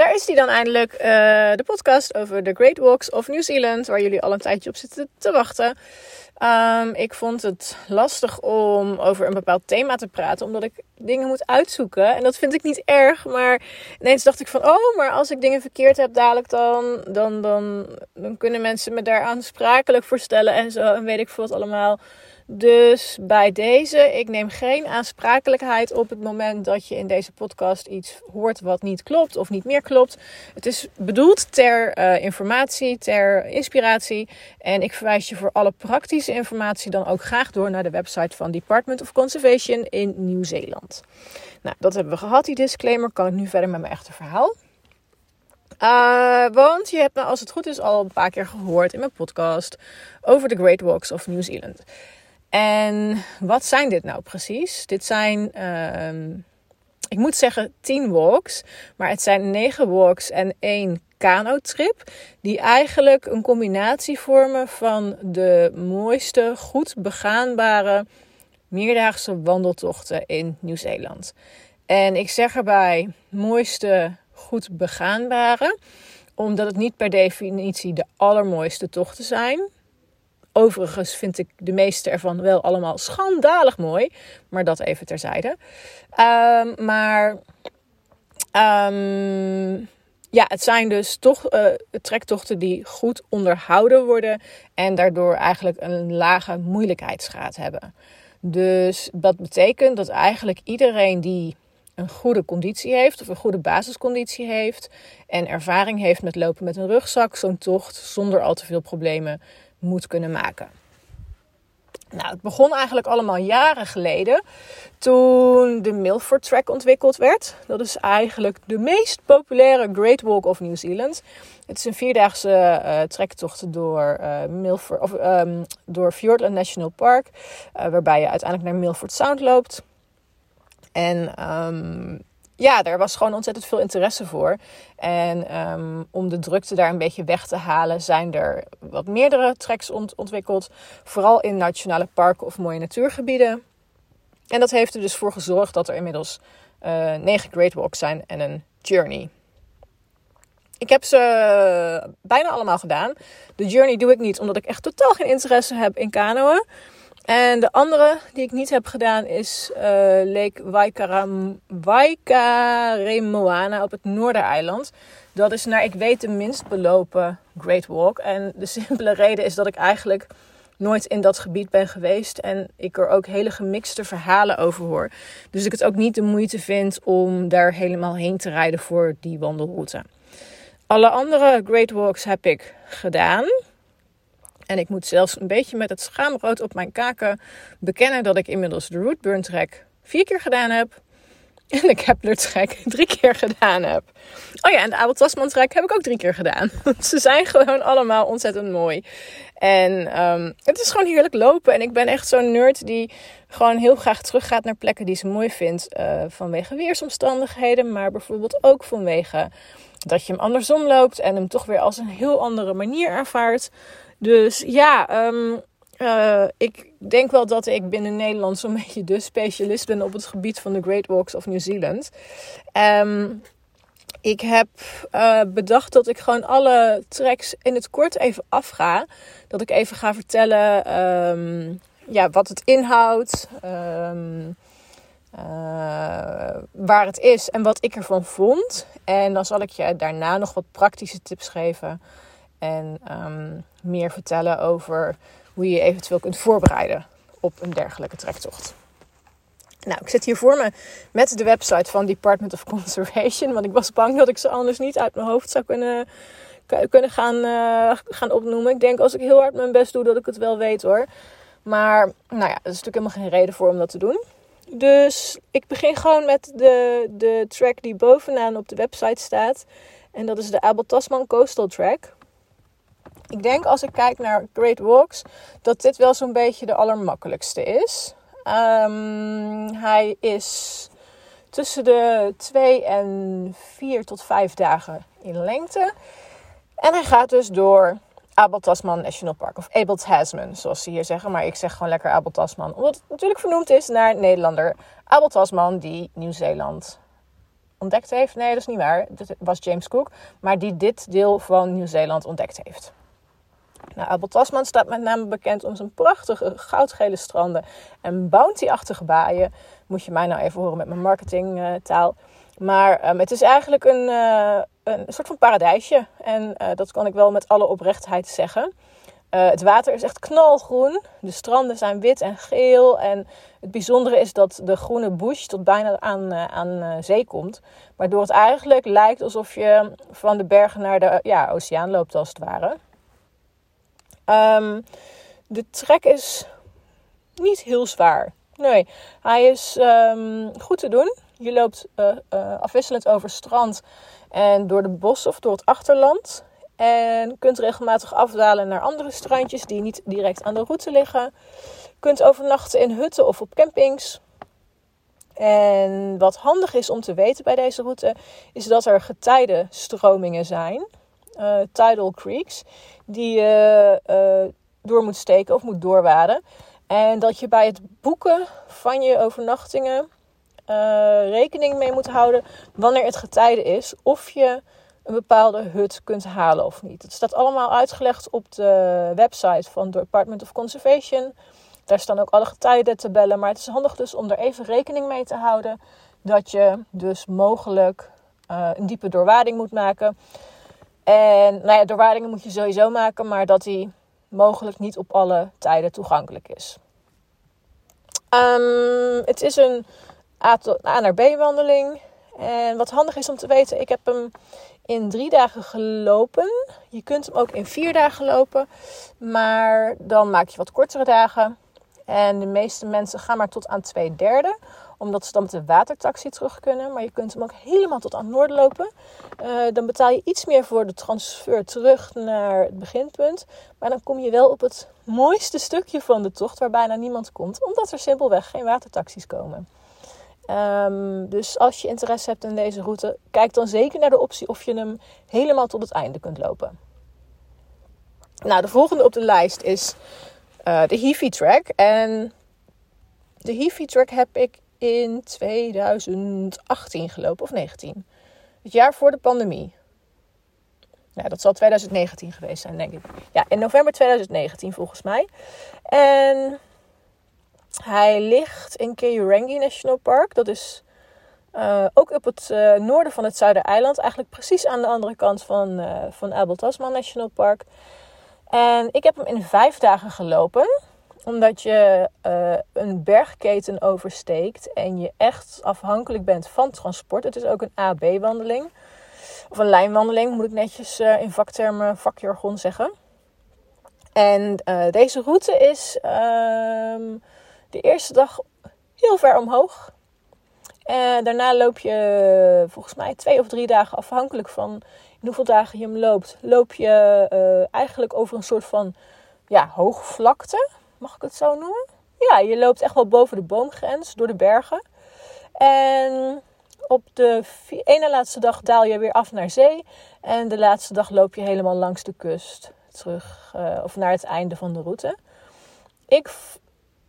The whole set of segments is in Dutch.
daar is die dan eindelijk. Uh, de podcast over de Great Walks of New Zealand, waar jullie al een tijdje op zitten te wachten. Um, ik vond het lastig om over een bepaald thema te praten, omdat ik dingen moet uitzoeken. En dat vind ik niet erg, maar ineens dacht ik van, oh, maar als ik dingen verkeerd heb dadelijk, dan, dan, dan, dan kunnen mensen me daar aansprakelijk voor stellen en zo. En weet ik veel wat allemaal. Dus bij deze, ik neem geen aansprakelijkheid op het moment dat je in deze podcast iets hoort wat niet klopt of niet meer klopt. Het is bedoeld ter uh, informatie, ter inspiratie. En ik verwijs je voor alle praktische informatie dan ook graag door naar de website van Department of Conservation in Nieuw-Zeeland. Nou, dat hebben we gehad, die disclaimer. Kan ik nu verder met mijn echte verhaal? Uh, want je hebt me, als het goed is, al een paar keer gehoord in mijn podcast over de Great Walks of New Zealand. En wat zijn dit nou precies? Dit zijn, uh, ik moet zeggen, 10 walks. Maar het zijn 9 walks en één kano-trip. Die eigenlijk een combinatie vormen van de mooiste, goed begaanbare meerdaagse wandeltochten in Nieuw-Zeeland. En ik zeg erbij mooiste, goed begaanbare. Omdat het niet per definitie de allermooiste tochten zijn. Overigens vind ik de meeste ervan wel allemaal schandalig mooi. Maar dat even terzijde. Um, maar um, ja, het zijn dus toch uh, trektochten die goed onderhouden worden. En daardoor eigenlijk een lage moeilijkheidsgraad hebben. Dus dat betekent dat eigenlijk iedereen die een goede conditie heeft of een goede basisconditie heeft en ervaring heeft met lopen met een rugzak, zo'n tocht zonder al te veel problemen moet kunnen maken. Nou, het begon eigenlijk allemaal jaren geleden toen de Milford Track ontwikkeld werd. Dat is eigenlijk de meest populaire Great Walk of New Zealand. Het is een vierdaagse uh, trektocht door, uh, Milford, of, um, door Fiordland National Park, uh, waarbij je uiteindelijk naar Milford Sound loopt. En um, ja, daar was gewoon ontzettend veel interesse voor. En um, om de drukte daar een beetje weg te halen, zijn er wat meerdere tracks ont ontwikkeld. Vooral in nationale parken of mooie natuurgebieden. En dat heeft er dus voor gezorgd dat er inmiddels uh, negen Great Walks zijn en een Journey. Ik heb ze bijna allemaal gedaan. De Journey doe ik niet, omdat ik echt totaal geen interesse heb in kanoën. En de andere die ik niet heb gedaan is uh, Lake Waikaremoana op het Noordereiland. Dat is naar ik weet de minst belopen Great Walk. En de simpele reden is dat ik eigenlijk nooit in dat gebied ben geweest. En ik er ook hele gemixte verhalen over hoor. Dus ik het ook niet de moeite vind om daar helemaal heen te rijden voor die wandelroute. Alle andere Great Walks heb ik gedaan. En ik moet zelfs een beetje met het schaamrood op mijn kaken bekennen dat ik inmiddels de Rootburn Trek vier keer gedaan heb. En de Kepler Trek drie keer gedaan heb. Oh ja, en de Abel Tasman Trek heb ik ook drie keer gedaan. Ze zijn gewoon allemaal ontzettend mooi. En um, het is gewoon heerlijk lopen. En ik ben echt zo'n nerd die gewoon heel graag teruggaat naar plekken die ze mooi vindt. Uh, vanwege weersomstandigheden, maar bijvoorbeeld ook vanwege dat je hem andersom loopt en hem toch weer als een heel andere manier ervaart. Dus ja, um, uh, ik denk wel dat ik binnen Nederland zo'n beetje de specialist ben op het gebied van de Great Walks of New Zealand. Um, ik heb uh, bedacht dat ik gewoon alle tracks in het kort even afga. Dat ik even ga vertellen um, ja, wat het inhoudt. Uh, waar het is en wat ik ervan vond. En dan zal ik je daarna nog wat praktische tips geven. En um, meer vertellen over hoe je je eventueel kunt voorbereiden op een dergelijke trektocht. Nou, ik zit hier voor me met de website van Department of Conservation. Want ik was bang dat ik ze anders niet uit mijn hoofd zou kunnen, kunnen gaan, uh, gaan opnoemen. Ik denk als ik heel hard mijn best doe dat ik het wel weet hoor. Maar nou ja, er is natuurlijk helemaal geen reden voor om dat te doen. Dus ik begin gewoon met de, de track die bovenaan op de website staat. En dat is de Abel Tasman Coastal Track. Ik denk als ik kijk naar Great Walks, dat dit wel zo'n beetje de allermakkelijkste is. Um, hij is tussen de 2 en 4 tot 5 dagen in lengte. En hij gaat dus door Abel Tasman National Park. Of Abel Tasman, zoals ze hier zeggen. Maar ik zeg gewoon lekker Abel Tasman. Omdat het natuurlijk vernoemd is naar Nederlander Abel Tasman, die Nieuw-Zeeland ontdekt heeft. Nee, dat is niet waar. Dat was James Cook. Maar die dit deel van Nieuw-Zeeland ontdekt heeft. Nou, Abel staat met name bekend om zijn prachtige goudgele stranden en bounty-achtige baaien. Moet je mij nou even horen met mijn marketingtaal. Maar um, het is eigenlijk een, uh, een soort van paradijsje. En uh, dat kan ik wel met alle oprechtheid zeggen. Uh, het water is echt knalgroen. De stranden zijn wit en geel. En het bijzondere is dat de groene bush tot bijna aan, aan zee komt. Waardoor het eigenlijk lijkt alsof je van de bergen naar de ja, oceaan loopt, als het ware. Um, de trek is niet heel zwaar. Nee, hij is um, goed te doen. Je loopt uh, uh, afwisselend over strand en door de bos of door het achterland. En kunt regelmatig afdalen naar andere strandjes die niet direct aan de route liggen. Kunt overnachten in hutten of op campings. En wat handig is om te weten bij deze route, is dat er getijdenstromingen zijn. Uh, tidal creeks, die je uh, door moet steken of moet doorwaden. En dat je bij het boeken van je overnachtingen uh, rekening mee moet houden wanneer het getijden is. Of je een bepaalde hut kunt halen of niet. Het staat allemaal uitgelegd op de website van het Department of Conservation. Daar staan ook alle getijdentabellen. Maar het is handig dus om er even rekening mee te houden. Dat je dus mogelijk uh, een diepe doorwading moet maken. En nou ja, doorwadingen moet je sowieso maken. Maar dat die mogelijk niet op alle tijden toegankelijk is. Um, het is een A, A naar B wandeling. En wat handig is om te weten, ik heb hem in drie dagen gelopen. Je kunt hem ook in vier dagen lopen, maar dan maak je wat kortere dagen. En de meeste mensen gaan maar tot aan twee derde, omdat ze dan met de watertaxi terug kunnen. Maar je kunt hem ook helemaal tot aan Noord lopen. Uh, dan betaal je iets meer voor de transfer terug naar het beginpunt. Maar dan kom je wel op het mooiste stukje van de tocht, waar bijna niemand komt, omdat er simpelweg geen watertaxis komen. Um, dus als je interesse hebt in deze route, kijk dan zeker naar de optie of je hem helemaal tot het einde kunt lopen. Nou, de volgende op de lijst is uh, de Heavy Track. En de Heavy Track heb ik in 2018 gelopen, of 19. Het jaar voor de pandemie. Nou, dat zal 2019 geweest zijn, denk ik. Ja, in november 2019 volgens mij. En hij ligt in Keurangi National Park. Dat is uh, ook op het uh, noorden van het Zuidereiland. Eigenlijk precies aan de andere kant van, uh, van Abel Tasman National Park. En ik heb hem in vijf dagen gelopen. Omdat je een bergketen oversteekt en je echt afhankelijk bent van transport. Het is ook een AB-wandeling. Of een lijnwandeling, moet ik netjes in vaktermen, vakjargon zeggen. En deze route is ehm, de eerste dag heel ver omhoog. En daarna loop je volgens mij twee of drie dagen afhankelijk van in hoeveel dagen je hem loopt. Loop je eigenlijk over een soort van ja, hoogvlakte, mag ik het zo noemen? Ja, je loopt echt wel boven de boomgrens door de bergen. En op de ene laatste dag daal je weer af naar zee. En de laatste dag loop je helemaal langs de kust terug uh, of naar het einde van de route. Ik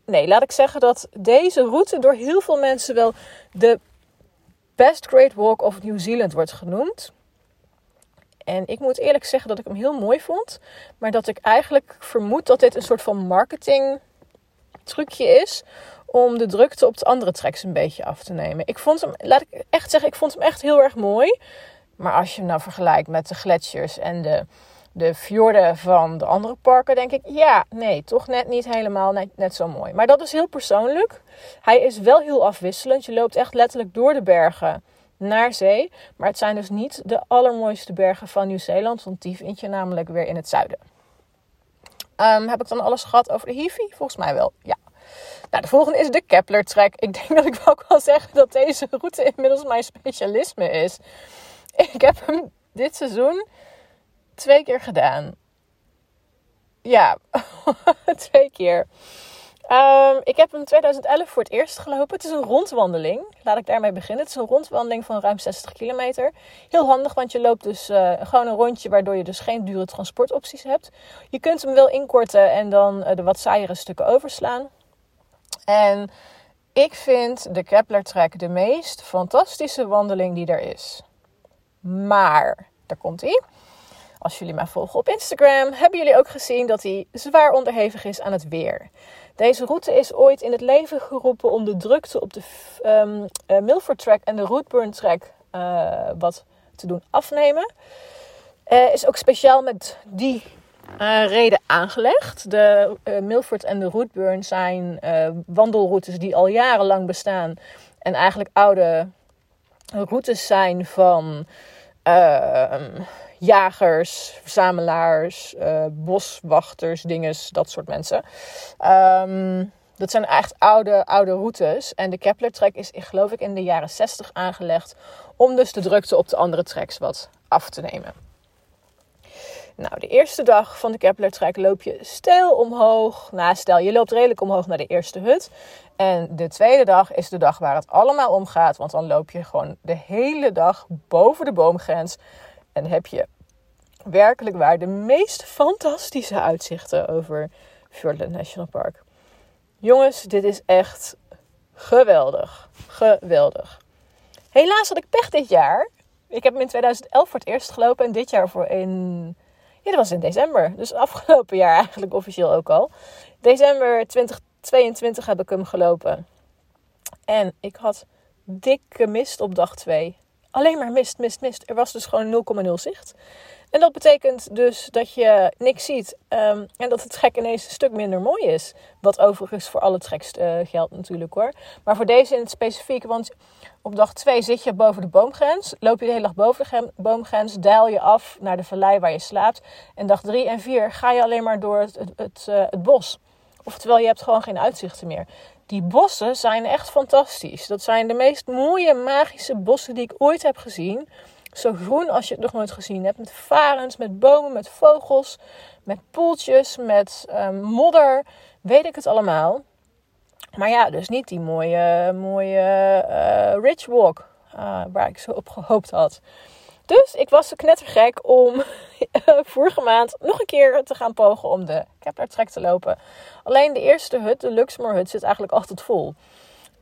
nee, laat ik zeggen dat deze route door heel veel mensen wel de Best Great Walk of New Zealand wordt genoemd. En ik moet eerlijk zeggen dat ik hem heel mooi vond. Maar dat ik eigenlijk vermoed dat dit een soort van marketing trucje is. Om de drukte op de andere tracks een beetje af te nemen. Ik vond hem, laat ik echt zeggen, ik vond hem echt heel erg mooi. Maar als je hem nou vergelijkt met de gletsjers en de de fjorden van de andere parken, denk ik, ja, nee, toch net niet helemaal net, net zo mooi. Maar dat is heel persoonlijk. Hij is wel heel afwisselend. Je loopt echt letterlijk door de bergen naar zee. Maar het zijn dus niet de allermooiste bergen van Nieuw-Zeeland, want die vind je namelijk weer in het zuiden. Um, heb ik dan alles gehad over de Hivi? Volgens mij wel, ja. Nou, de volgende is de Kepler Trek. Ik denk dat ik wel kan zeggen dat deze route inmiddels mijn specialisme is. Ik heb hem dit seizoen twee keer gedaan. Ja, twee keer. Um, ik heb hem in 2011 voor het eerst gelopen. Het is een rondwandeling. Laat ik daarmee beginnen. Het is een rondwandeling van ruim 60 kilometer. Heel handig, want je loopt dus uh, gewoon een rondje waardoor je dus geen dure transportopties hebt. Je kunt hem wel inkorten en dan uh, de wat saaiere stukken overslaan. En Ik vind de Kepler Trek de meest fantastische wandeling die er is. Maar, daar komt hij. Als jullie mij volgen op Instagram, hebben jullie ook gezien dat hij zwaar onderhevig is aan het weer. Deze route is ooit in het leven geroepen om de drukte op de um, Milford Track en de Rootburn Track uh, wat te doen afnemen. Uh, is ook speciaal met die reden aangelegd. De Milford en de Rootburn zijn wandelroutes die al jarenlang bestaan. En eigenlijk oude routes zijn van ehm, jagers, verzamelaars, uh, boswachters, dinges, dat soort mensen. Um, dat zijn echt oude, oude routes. En de Kepler Trek is, geloof ik, in de jaren 60 aangelegd om dus de drukte op de andere treks wat af te nemen. Nou, de eerste dag van de Kepler Trek loop je stijl omhoog. Nou, stel, je loopt redelijk omhoog naar de eerste hut. En de tweede dag is de dag waar het allemaal om gaat. Want dan loop je gewoon de hele dag boven de boomgrens. En heb je werkelijk waar de meest fantastische uitzichten over Fiordland National Park. Jongens, dit is echt geweldig. Geweldig. Helaas had ik pech dit jaar. Ik heb hem in 2011 voor het eerst gelopen en dit jaar voor in. Ja, dat was in december. Dus afgelopen jaar eigenlijk officieel ook al. December 2022 heb ik hem gelopen. En ik had dikke mist op dag 2 alleen maar mist, mist, mist. Er was dus gewoon 0,0 zicht. En dat betekent dus dat je niks ziet um, en dat het trek ineens een stuk minder mooi is. Wat overigens voor alle treks uh, geldt natuurlijk hoor. Maar voor deze in het specifiek, want op dag 2 zit je boven de boomgrens. Loop je de hele dag boven de boomgrens, daal je af naar de vallei waar je slaapt. En dag 3 en 4 ga je alleen maar door het, het, het, uh, het bos. Oftewel, je hebt gewoon geen uitzichten meer. Die bossen zijn echt fantastisch. Dat zijn de meest mooie, magische bossen die ik ooit heb gezien. Zo groen als je het nog nooit gezien hebt. Met varens, met bomen, met vogels, met poeltjes, met um, modder. Weet ik het allemaal. Maar ja, dus niet die mooie, mooie uh, Ridge Walk uh, waar ik zo op gehoopt had. Dus ik was knettergek om vorige maand nog een keer te gaan pogen om de Kepler Trek te lopen. Alleen de eerste hut, de Luxmore hut, zit eigenlijk altijd vol.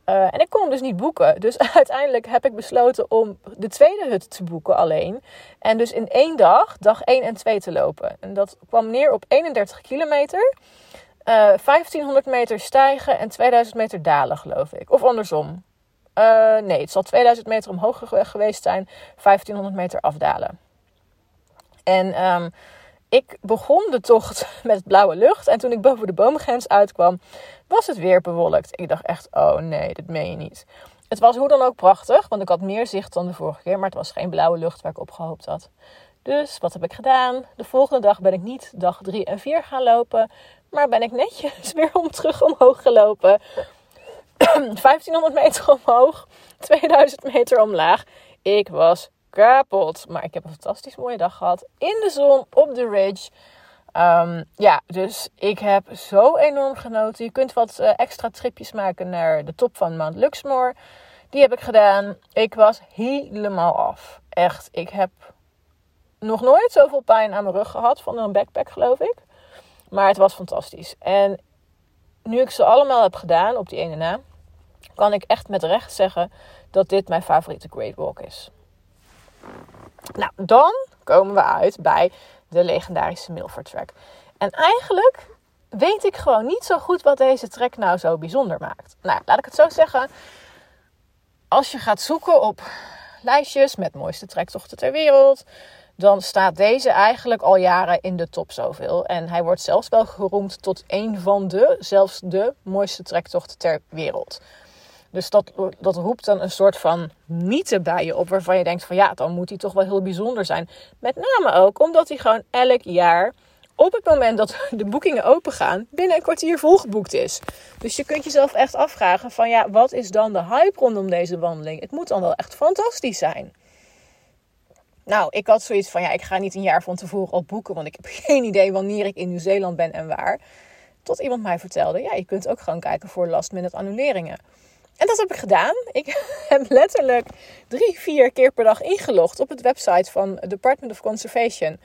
Uh, en ik kon hem dus niet boeken. Dus uiteindelijk heb ik besloten om de tweede hut te boeken alleen. En dus in één dag, dag 1 en 2 te lopen. En dat kwam neer op 31 kilometer. Uh, eh, 1500 meter stijgen en 2000 meter dalen, geloof ik. Of andersom. Uh, nee, het zal 2000 meter omhoog geweest zijn, 1500 meter afdalen. En um, ik begon de tocht met blauwe lucht. En toen ik boven de boomgrens uitkwam, was het weer bewolkt. Ik dacht echt, oh nee, dat meen je niet. Het was hoe dan ook prachtig, want ik had meer zicht dan de vorige keer. Maar het was geen blauwe lucht waar ik op gehoopt had. Dus wat heb ik gedaan? De volgende dag ben ik niet dag 3 en 4 gaan lopen. Maar ben ik netjes weer om terug omhoog gelopen. 1500 meter omhoog, 2000 meter omlaag. Ik was kapot. Maar ik heb een fantastisch mooie dag gehad. In de zon, op de ridge. Um, ja, dus ik heb zo enorm genoten. Je kunt wat uh, extra tripjes maken naar de top van Mount Luxmore. Die heb ik gedaan. Ik was helemaal af. Echt, ik heb nog nooit zoveel pijn aan mijn rug gehad van een backpack, geloof ik. Maar het was fantastisch. En nu ik ze allemaal heb gedaan op die ene na, kan ik echt met recht zeggen dat dit mijn favoriete Great Walk is. Nou, dan komen we uit bij de legendarische Milford Track. En eigenlijk weet ik gewoon niet zo goed wat deze track nou zo bijzonder maakt. Nou, laat ik het zo zeggen. Als je gaat zoeken op lijstjes met mooiste trektochten ter wereld, dan staat deze eigenlijk al jaren in de top zoveel. En hij wordt zelfs wel geroemd tot een van de, zelfs de mooiste trektochten ter wereld. Dus dat, dat roept dan een soort van mythe bij je op, waarvan je denkt van ja, dan moet hij toch wel heel bijzonder zijn. Met name ook omdat hij gewoon elk jaar op het moment dat de boekingen open gaan, binnen een kwartier volgeboekt is. Dus je kunt jezelf echt afvragen van ja, wat is dan de hype rondom deze wandeling? Het moet dan wel echt fantastisch zijn. Nou, ik had zoiets van ja, ik ga niet een jaar van tevoren al boeken, want ik heb geen idee wanneer ik in Nieuw-Zeeland ben en waar. Tot iemand mij vertelde, ja, je kunt ook gewoon kijken voor last minute annuleringen. En dat heb ik gedaan. Ik heb letterlijk drie, vier keer per dag ingelogd op het website van Department of Conservation.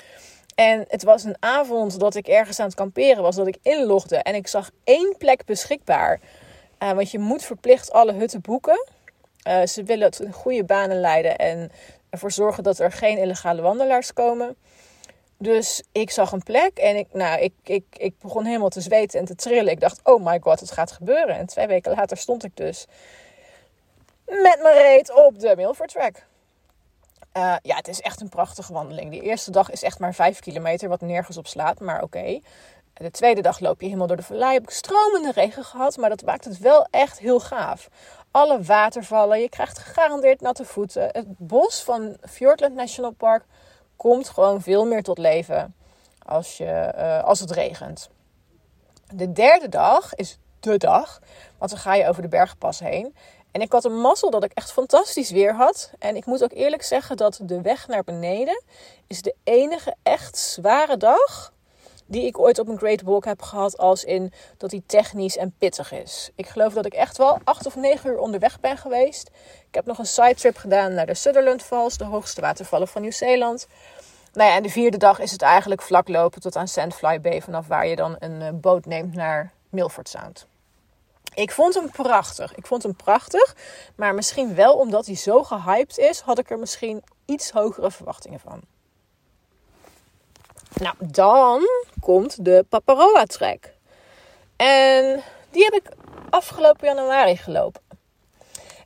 En het was een avond dat ik ergens aan het kamperen was, dat ik inlogde en ik zag één plek beschikbaar. Uh, want je moet verplicht alle hutten boeken. Uh, ze willen het in goede banen leiden en ervoor zorgen dat er geen illegale wandelaars komen. Dus ik zag een plek en ik, nou, ik, ik, ik begon helemaal te zweten en te trillen. Ik dacht, oh my god, het gaat gebeuren. En twee weken later stond ik dus met mijn reet op de Milford Track. Uh, ja, het is echt een prachtige wandeling. Die eerste dag is echt maar 5 kilometer, wat nergens op slaat, maar oké. De tweede dag loop je helemaal door de vallei. Heb ik stromende regen gehad, maar dat maakt het wel echt heel gaaf. Alle watervallen, je krijgt gegarandeerd natte voeten. Het bos van Fjordland National Park komt gewoon veel meer tot leven als, je, uh, als het regent. De derde dag is de dag, want dan ga je over de bergpas heen. En ik had een mazzel dat ik echt fantastisch weer had. En ik moet ook eerlijk zeggen dat de weg naar beneden is de enige echt zware dag die ik ooit op een Great Walk heb gehad. Als in dat die technisch en pittig is. Ik geloof dat ik echt wel acht of negen uur onderweg ben geweest. Ik heb nog een sidetrip gedaan naar de Sutherland Falls, de hoogste watervallen van Nieuw-Zeeland. Nou ja, en de vierde dag is het eigenlijk vlak lopen tot aan Sandfly Bay. Vanaf waar je dan een eh, boot neemt naar Milford Sound. Ik vond hem prachtig. Ik vond hem prachtig. Maar misschien wel omdat hij zo gehyped is, had ik er misschien iets hogere verwachtingen van. Nou, dan komt de Paparoa Trek. En die heb ik afgelopen januari gelopen.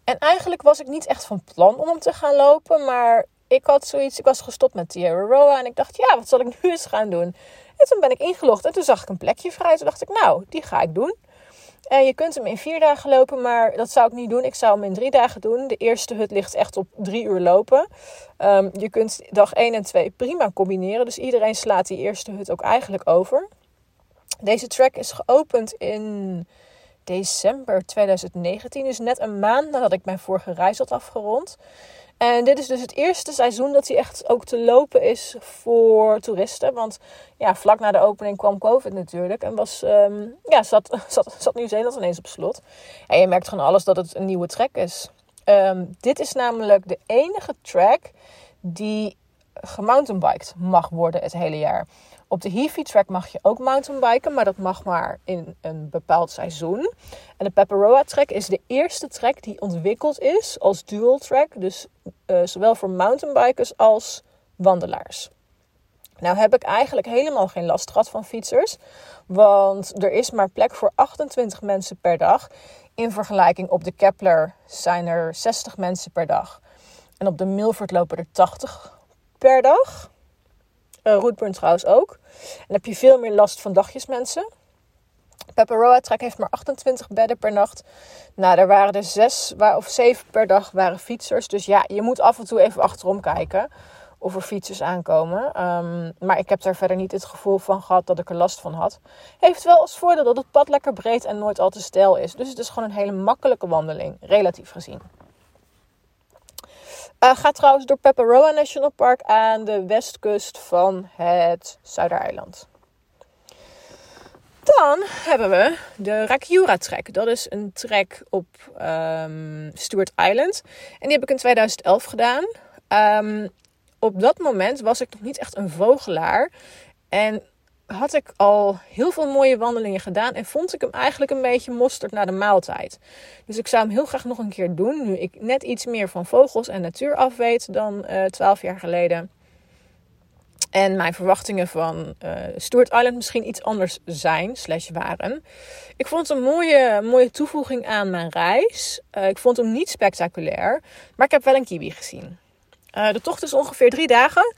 En eigenlijk was ik niet echt van plan om hem te gaan lopen. Maar ik had zoiets, ik was gestopt met Tierra Roa. En ik dacht, ja, wat zal ik nu eens gaan doen? En toen ben ik ingelogd en toen zag ik een plekje vrij. Toen dacht ik, nou, die ga ik doen. Je kunt hem in vier dagen lopen, maar dat zou ik niet doen. Ik zou hem in drie dagen doen. De eerste hut ligt echt op drie uur lopen. Um, je kunt dag 1 en 2 prima combineren. Dus iedereen slaat die eerste hut ook eigenlijk over. Deze track is geopend in december 2019. Dus net een maand nadat ik mijn vorige reis had afgerond. En dit is dus het eerste seizoen dat hij echt ook te lopen is voor toeristen. Want ja, vlak na de opening kwam COVID natuurlijk. En was, um, ja, zat, zat, zat Nieuw-Zeeland ineens op slot. En je merkt gewoon alles dat het een nieuwe track is. Um, dit is namelijk de enige track die gemountainbiked mag worden het hele jaar. Op de Heavy Track mag je ook mountainbiken, maar dat mag maar in een bepaald seizoen. En de Paparoa Track is de eerste track die ontwikkeld is als dual track. Dus uh, zowel voor mountainbikers als wandelaars. Nou heb ik eigenlijk helemaal geen last gehad van fietsers. Want er is maar plek voor 28 mensen per dag. In vergelijking op de Kepler zijn er 60 mensen per dag. En op de Milford lopen er 80 per dag. Uh, Rootburn trouwens ook. En heb je veel meer last van dagjesmensen. Pepperoa Trek heeft maar 28 bedden per nacht. Nou, er waren er zes of zeven per dag waren fietsers. Dus ja, je moet af en toe even achterom kijken of er fietsers aankomen. Um, maar ik heb daar verder niet het gevoel van gehad dat ik er last van had. Heeft wel als voordeel dat het pad lekker breed en nooit al te steil is. Dus het is gewoon een hele makkelijke wandeling, relatief gezien. Uh, ga trouwens door Pepperoa National Park aan de westkust van het Zuidereiland. Dan hebben we de Rakiura Trek. Dat is een trek op um, Stewart Island. En die heb ik in 2011 gedaan. Um, op dat moment was ik nog niet echt een vogelaar. En had ik al heel veel mooie wandelingen gedaan. En vond ik hem eigenlijk een beetje mosterd na de maaltijd. Dus ik zou hem heel graag nog een keer doen. Nu ik net iets meer van vogels en natuur af weet dan uh, eh, 12 jaar geleden. En mijn verwachtingen van uh, Stuart Island misschien iets anders zijn, slash waren. Ik vond het een mooie, mooie toevoeging aan mijn reis. Uh, ik vond hem niet spectaculair, maar ik heb wel een kiwi gezien. Uh, de tocht is ongeveer drie dagen.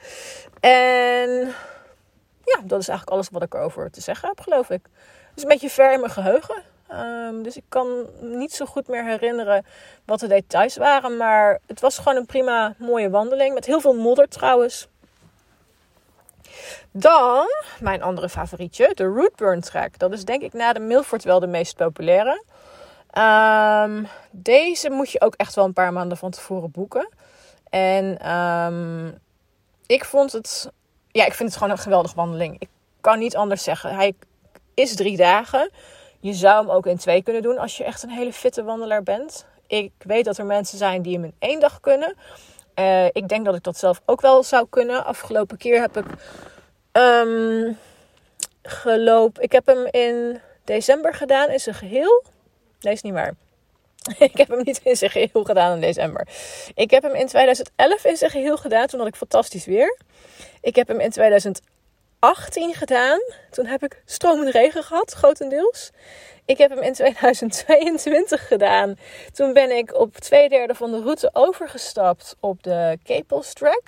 En ja, dat is eigenlijk alles wat ik erover te zeggen heb, geloof ik. Het is een beetje ver in mijn geheugen. Um, dus ik kan niet zo goed meer herinneren wat de details waren. Maar het was gewoon een prima mooie wandeling. Met heel veel modder trouwens. Dan mijn andere favorietje, de Rootburn Track. Dat is denk ik na de Milford wel de meest populaire. Um, deze moet je ook echt wel een paar maanden van tevoren boeken. En um, ik vond het, ja, ik vind het gewoon een geweldige wandeling. Ik kan niet anders zeggen. Hij is drie dagen. Je zou hem ook in twee kunnen doen als je echt een hele fitte wandelaar bent. Ik weet dat er mensen zijn die hem in één dag kunnen. Uh, ik denk dat ik dat zelf ook wel zou kunnen. Afgelopen keer heb ik um, gelopen. Ik heb hem in december gedaan in zijn geheel. Nee, is niet waar. ik heb hem niet in zijn geheel gedaan in december. Ik heb hem in 2011 in zijn geheel gedaan. Toen had ik fantastisch weer. Ik heb hem in 2018 gedaan. Toen heb ik stromende regen gehad, grotendeels. Ik heb hem in 2022 gedaan. Toen ben ik op twee derde van de route overgestapt op de Caples Track.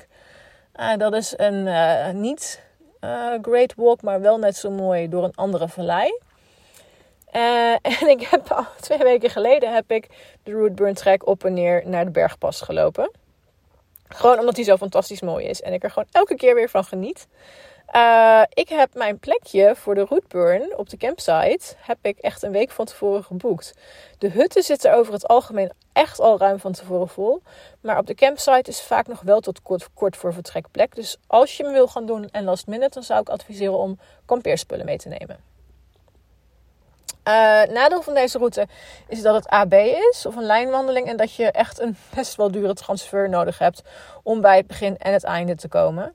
Uh, dat is een uh, niet uh, great walk, maar wel net zo mooi door een andere vallei. en ik heb twee weken geleden heb ik de Route Burn Track op en neer naar de bergpas gelopen. Gewoon omdat hij zo fantastisch mooi is. En ik er gewoon elke keer weer van geniet. Uh, ik heb mijn plekje voor de rootburn op de campsite heb ik echt een week van tevoren geboekt. De hutten zitten over het algemeen echt al ruim van tevoren vol. Maar op de campsite is vaak nog wel tot kort, kort voor vertrekplek. Dus als je hem wil gaan doen en last minute, dan zou ik adviseren om kampeerspullen mee te nemen. Uh, nadeel van deze route is dat het AB is, of een lijnwandeling, en dat je echt een best wel dure transfer nodig hebt om bij het begin en het einde te komen.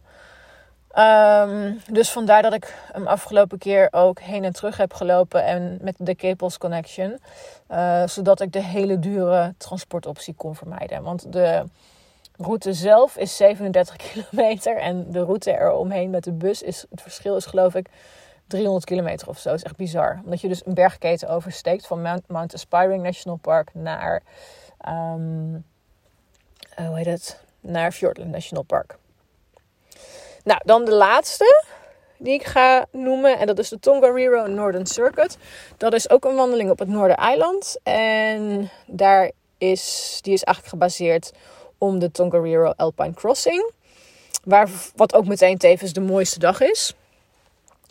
Um, dus vandaar dat ik hem afgelopen keer ook heen en terug heb gelopen en met de Caples Connection. Uh, zodat ik de hele dure transportoptie kon vermijden. Want de route zelf is 37 kilometer en de route eromheen met de bus is, het verschil is geloof ik 300 kilometer of zo. Is echt bizar. Omdat je dus een bergketen oversteekt van Mount, Mount Aspiring National Park naar, um, hoe heet het? Naar Fjordland National Park. Nou, dan de laatste die ik ga noemen. En dat is de Tongariro Northern Circuit. Dat is ook een wandeling op het Noordereiland. En daar is, die is eigenlijk gebaseerd om de Tongariro Alpine Crossing. Waar, wat ook meteen tevens de mooiste dag is.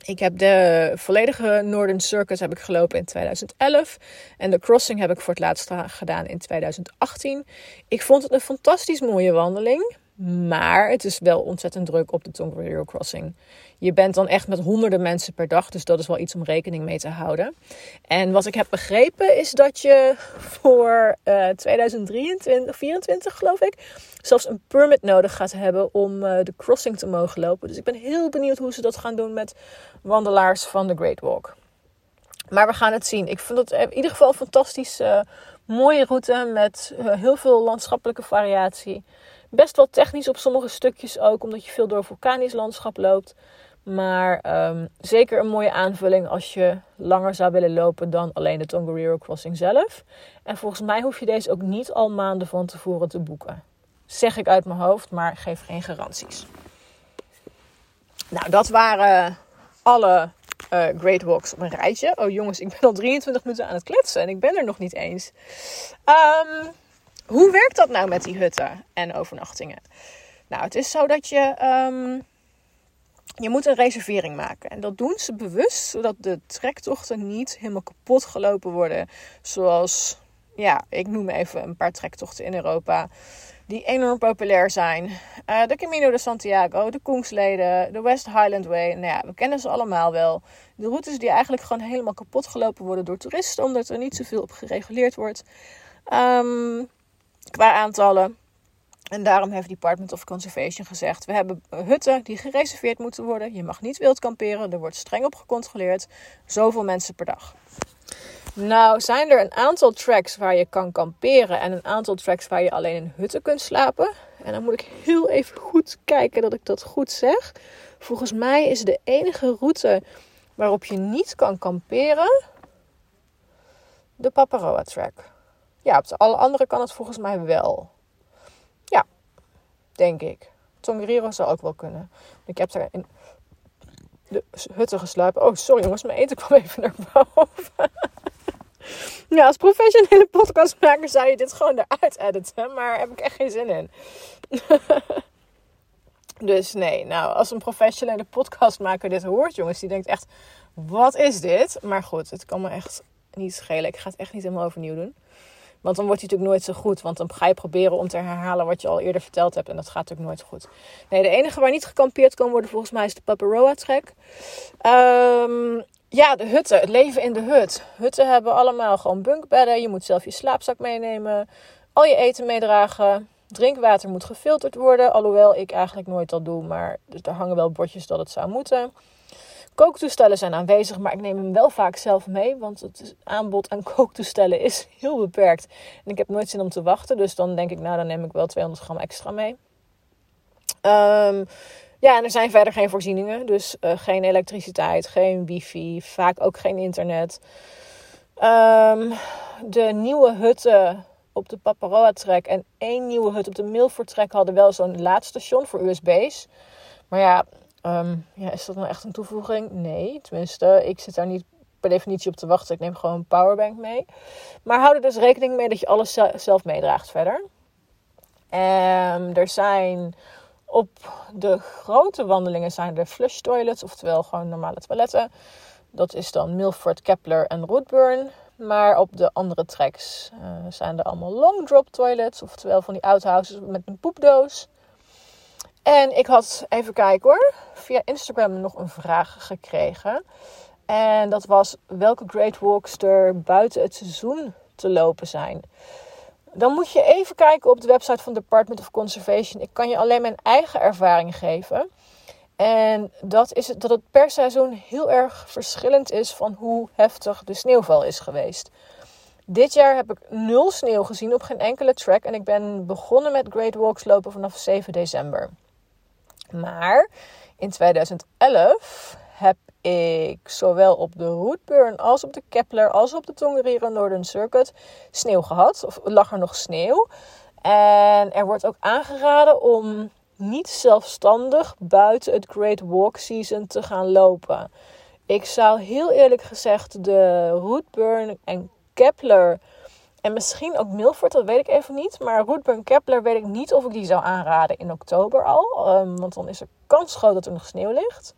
Ik heb de volledige Northern Circuit heb ik gelopen in 2011. En de crossing heb ik voor het laatst gedaan in 2018. Ik vond het een fantastisch mooie wandeling. Maar het is wel ontzettend druk op de Tongariro Crossing. Je bent dan echt met honderden mensen per dag. Dus dat is wel iets om rekening mee te houden. En wat ik heb begrepen is dat je voor uh, 2023, 2024 geloof ik, zelfs een permit nodig gaat hebben om uh, de crossing te mogen lopen. Dus ik ben heel benieuwd hoe ze dat gaan doen met wandelaars van de Great Walk. Maar we gaan het zien. Ik vind het in ieder geval een fantastisch uh, mooie route met heel veel landschappelijke variatie. Best wel technisch op sommige stukjes ook, omdat je veel door vulkanisch landschap loopt. Maar um, zeker een mooie aanvulling als je langer zou willen lopen dan alleen de Tongariro Crossing zelf. En volgens mij hoef je deze ook niet al maanden van tevoren te boeken. Zeg ik uit mijn hoofd, maar geef geen garanties. Nou, dat waren alle uh, Great Walks op een rijtje. Oh jongens, ik ben al 23 minuten aan het kletsen en ik ben er nog niet eens. Um, hoe werkt dat nou met die hutten en overnachtingen? Nou, het is zo dat je. Um, je moet een reservering maken. En dat doen ze bewust, zodat de trektochten niet helemaal kapot gelopen worden. Zoals, ja, ik noem even een paar trektochten in Europa. Die enorm populair zijn. Uh, de Camino de Santiago, de Koengsleden, de West Highland Way. Nou ja, we kennen ze allemaal wel. De routes die eigenlijk gewoon helemaal kapot gelopen worden door toeristen. Omdat er niet zoveel op gereguleerd wordt. Um, qua aantallen. En daarom heeft Department of Conservation gezegd: we hebben hutten die gereserveerd moeten worden. Je mag niet wild kamperen, er wordt streng op gecontroleerd. Zoveel mensen per dag. Nou, zijn er een aantal tracks waar je kan kamperen en een aantal tracks waar je alleen in hutten kunt slapen. En dan moet ik heel even goed kijken dat ik dat goed zeg. Volgens mij is de enige route waarop je niet kan kamperen de Paparoa track. Ja, op alle andere kan het volgens mij wel. Ja, denk ik. Tongariro zou ook wel kunnen. Ik heb daar in de hutten gesluipen. Oh, sorry jongens, mijn eten kwam even naar boven. ja, als professionele podcastmaker zou je dit gewoon eruit editen. Maar heb ik echt geen zin in. dus nee, nou, als een professionele podcastmaker dit hoort, jongens, die denkt echt: wat is dit? Maar goed, het kan me echt niet schelen. Ik ga het echt niet helemaal overnieuw doen. Want dan wordt hij natuurlijk nooit zo goed. Want dan ga je proberen om te herhalen wat je al eerder verteld hebt. En dat gaat natuurlijk nooit goed. Nee, de enige waar niet gekampeerd kan worden volgens mij is de Paparoa Trek. Um, ja, de hutten. Het leven in de hut. Hutten hebben allemaal gewoon bunkbedden. Je moet zelf je slaapzak meenemen. Al je eten meedragen. Drinkwater moet gefilterd worden. Alhoewel ik eigenlijk nooit dat doe. Maar er hangen wel bordjes dat het zou moeten. Kooktoestellen zijn aanwezig, maar ik neem hem wel vaak zelf mee, want het aanbod aan kooktoestellen is heel beperkt. En ik heb nooit zin om te wachten, dus dan denk ik, nou dan neem ik wel 200 gram extra mee. Um, ja, en er zijn verder geen voorzieningen. Dus uh, geen elektriciteit, geen wifi, vaak ook geen internet. Um, de nieuwe hutten op de Paparoa-trek en één nieuwe hut op de Milford-trek hadden wel zo'n laadstation voor USB's. Maar ja, um, ja, is dat nou echt een toevoeging? Nee, tenminste, ik zit daar niet per definitie op te wachten. Ik neem gewoon een powerbank mee. Maar hou er dus rekening mee dat je alles zelf meedraagt verder. Um, er zijn op de grote wandelingen zijn er flush toilets, oftewel gewoon normale toiletten. Dat is dan Milford, Kepler en Roodburn. Maar op de andere tracks uh, zijn er allemaal long drop toilets, oftewel van die outhouses met een poepdoos. En ik had, even kijken hoor, via Instagram nog een vraag gekregen. En dat was welke Great Walks er buiten het seizoen te lopen zijn. Dan moet je even kijken op de website van Department of Conservation. Ik kan je alleen mijn eigen ervaring geven. En dat is dat het per seizoen heel erg verschillend is van hoe heftig de sneeuwval is geweest. Dit jaar heb ik nul sneeuw gezien op geen enkele track. En ik ben begonnen met Great Walks lopen vanaf 7 december. Maar in 2011 heb ik zowel op de Rootburn als op de Kepler als op de Tongariro Northern Circuit sneeuw gehad. Of lag er nog sneeuw. En er wordt ook aangeraden om niet zelfstandig buiten het Great Walk Season te gaan lopen. Ik zou heel eerlijk gezegd de Rootburn en Kepler en misschien ook Milford, dat weet ik even niet. Maar Rootburn Kepler weet ik niet of ik die zou aanraden in oktober al. Um, want dan is er kans groot dat er nog sneeuw ligt.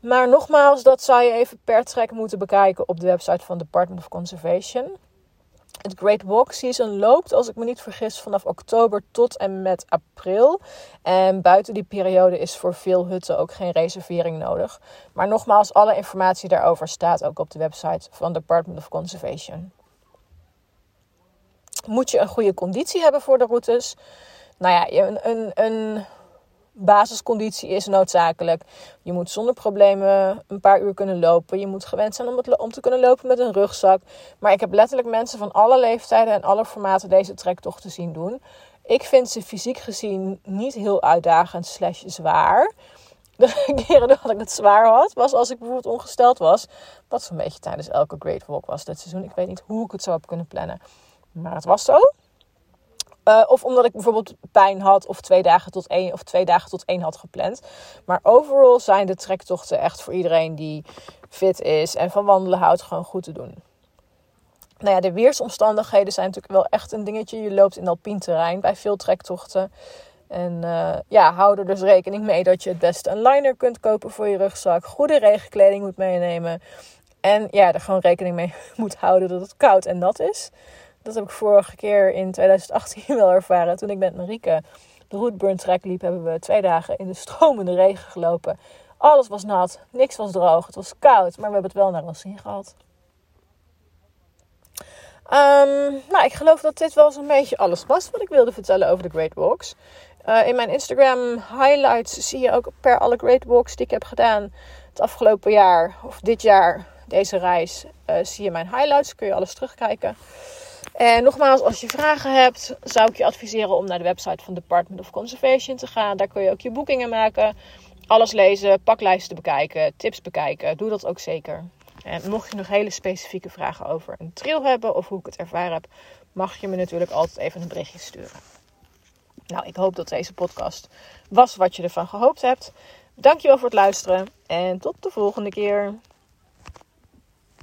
Maar nogmaals, dat zou je even per trek moeten bekijken op de website van Department of Conservation. Het Great Walk Season loopt, als ik me niet vergis, vanaf oktober tot en met april. En buiten die periode is voor veel hutten ook geen reservering nodig. Maar nogmaals, alle informatie daarover staat ook op de website van Department of Conservation. Moet je een goede conditie hebben voor de routes? Nou ja, een, een, een basisconditie is noodzakelijk. Je moet zonder problemen een paar uur kunnen lopen. Je moet gewend zijn om, om te kunnen lopen met een rugzak. Maar ik heb letterlijk mensen van alle leeftijden en alle formaten deze trektochten zien doen. Ik vind ze fysiek gezien niet heel uitdagend slash zwaar. De keren dat ik het zwaar had, was als ik bijvoorbeeld ongesteld was. Wat zo'n beetje tijdens elke Great Walk was dit seizoen. Ik weet niet hoe ik het zo heb kunnen plannen. Maar het was zo. Uh, of omdat ik bijvoorbeeld pijn had of twee dagen tot één of twee dagen tot één had gepland. Maar overal zijn de trektochten echt voor iedereen die fit is en van wandelen houdt gewoon goed te doen. Nou ja, de weersomstandigheden zijn natuurlijk wel echt een dingetje. Je loopt in alpien terrein bij veel trektochten. En uh, ja, hou er dus rekening mee dat je het beste een liner kunt kopen voor je rugzak. Goede regenkleding moet meenemen. En ja, er gewoon rekening mee moet houden dat het koud en nat is. Dat heb ik vorige keer in 2018 wel ervaren. Toen ik met Marieke de Rootburn Trek liep, hebben we twee dagen in de stromende regen gelopen. Alles was nat, niks was droog, het was koud, maar we hebben het wel naar ons zin gehad. Um, nou, ik geloof dat dit wel zo'n beetje alles was wat ik wilde vertellen over de Great Walks. Uh, in mijn Instagram highlights zie je ook per alle Great Walks die ik heb gedaan het afgelopen jaar of dit jaar, deze reis, uh, zie je mijn highlights. Kun je alles terugkijken. En nogmaals, als je vragen hebt, zou ik je adviseren om naar de website van Department of Conservation te gaan. Daar kun je ook je boekingen maken, alles lezen, paklijsten bekijken, tips bekijken. Doe dat ook zeker. En mocht je nog hele specifieke vragen over een trail hebben of hoe ik het ervaren heb, mag je me natuurlijk altijd even een berichtje sturen. Nou, ik hoop dat deze podcast was wat je ervan gehoopt hebt. Dankjewel voor het luisteren en tot de volgende keer.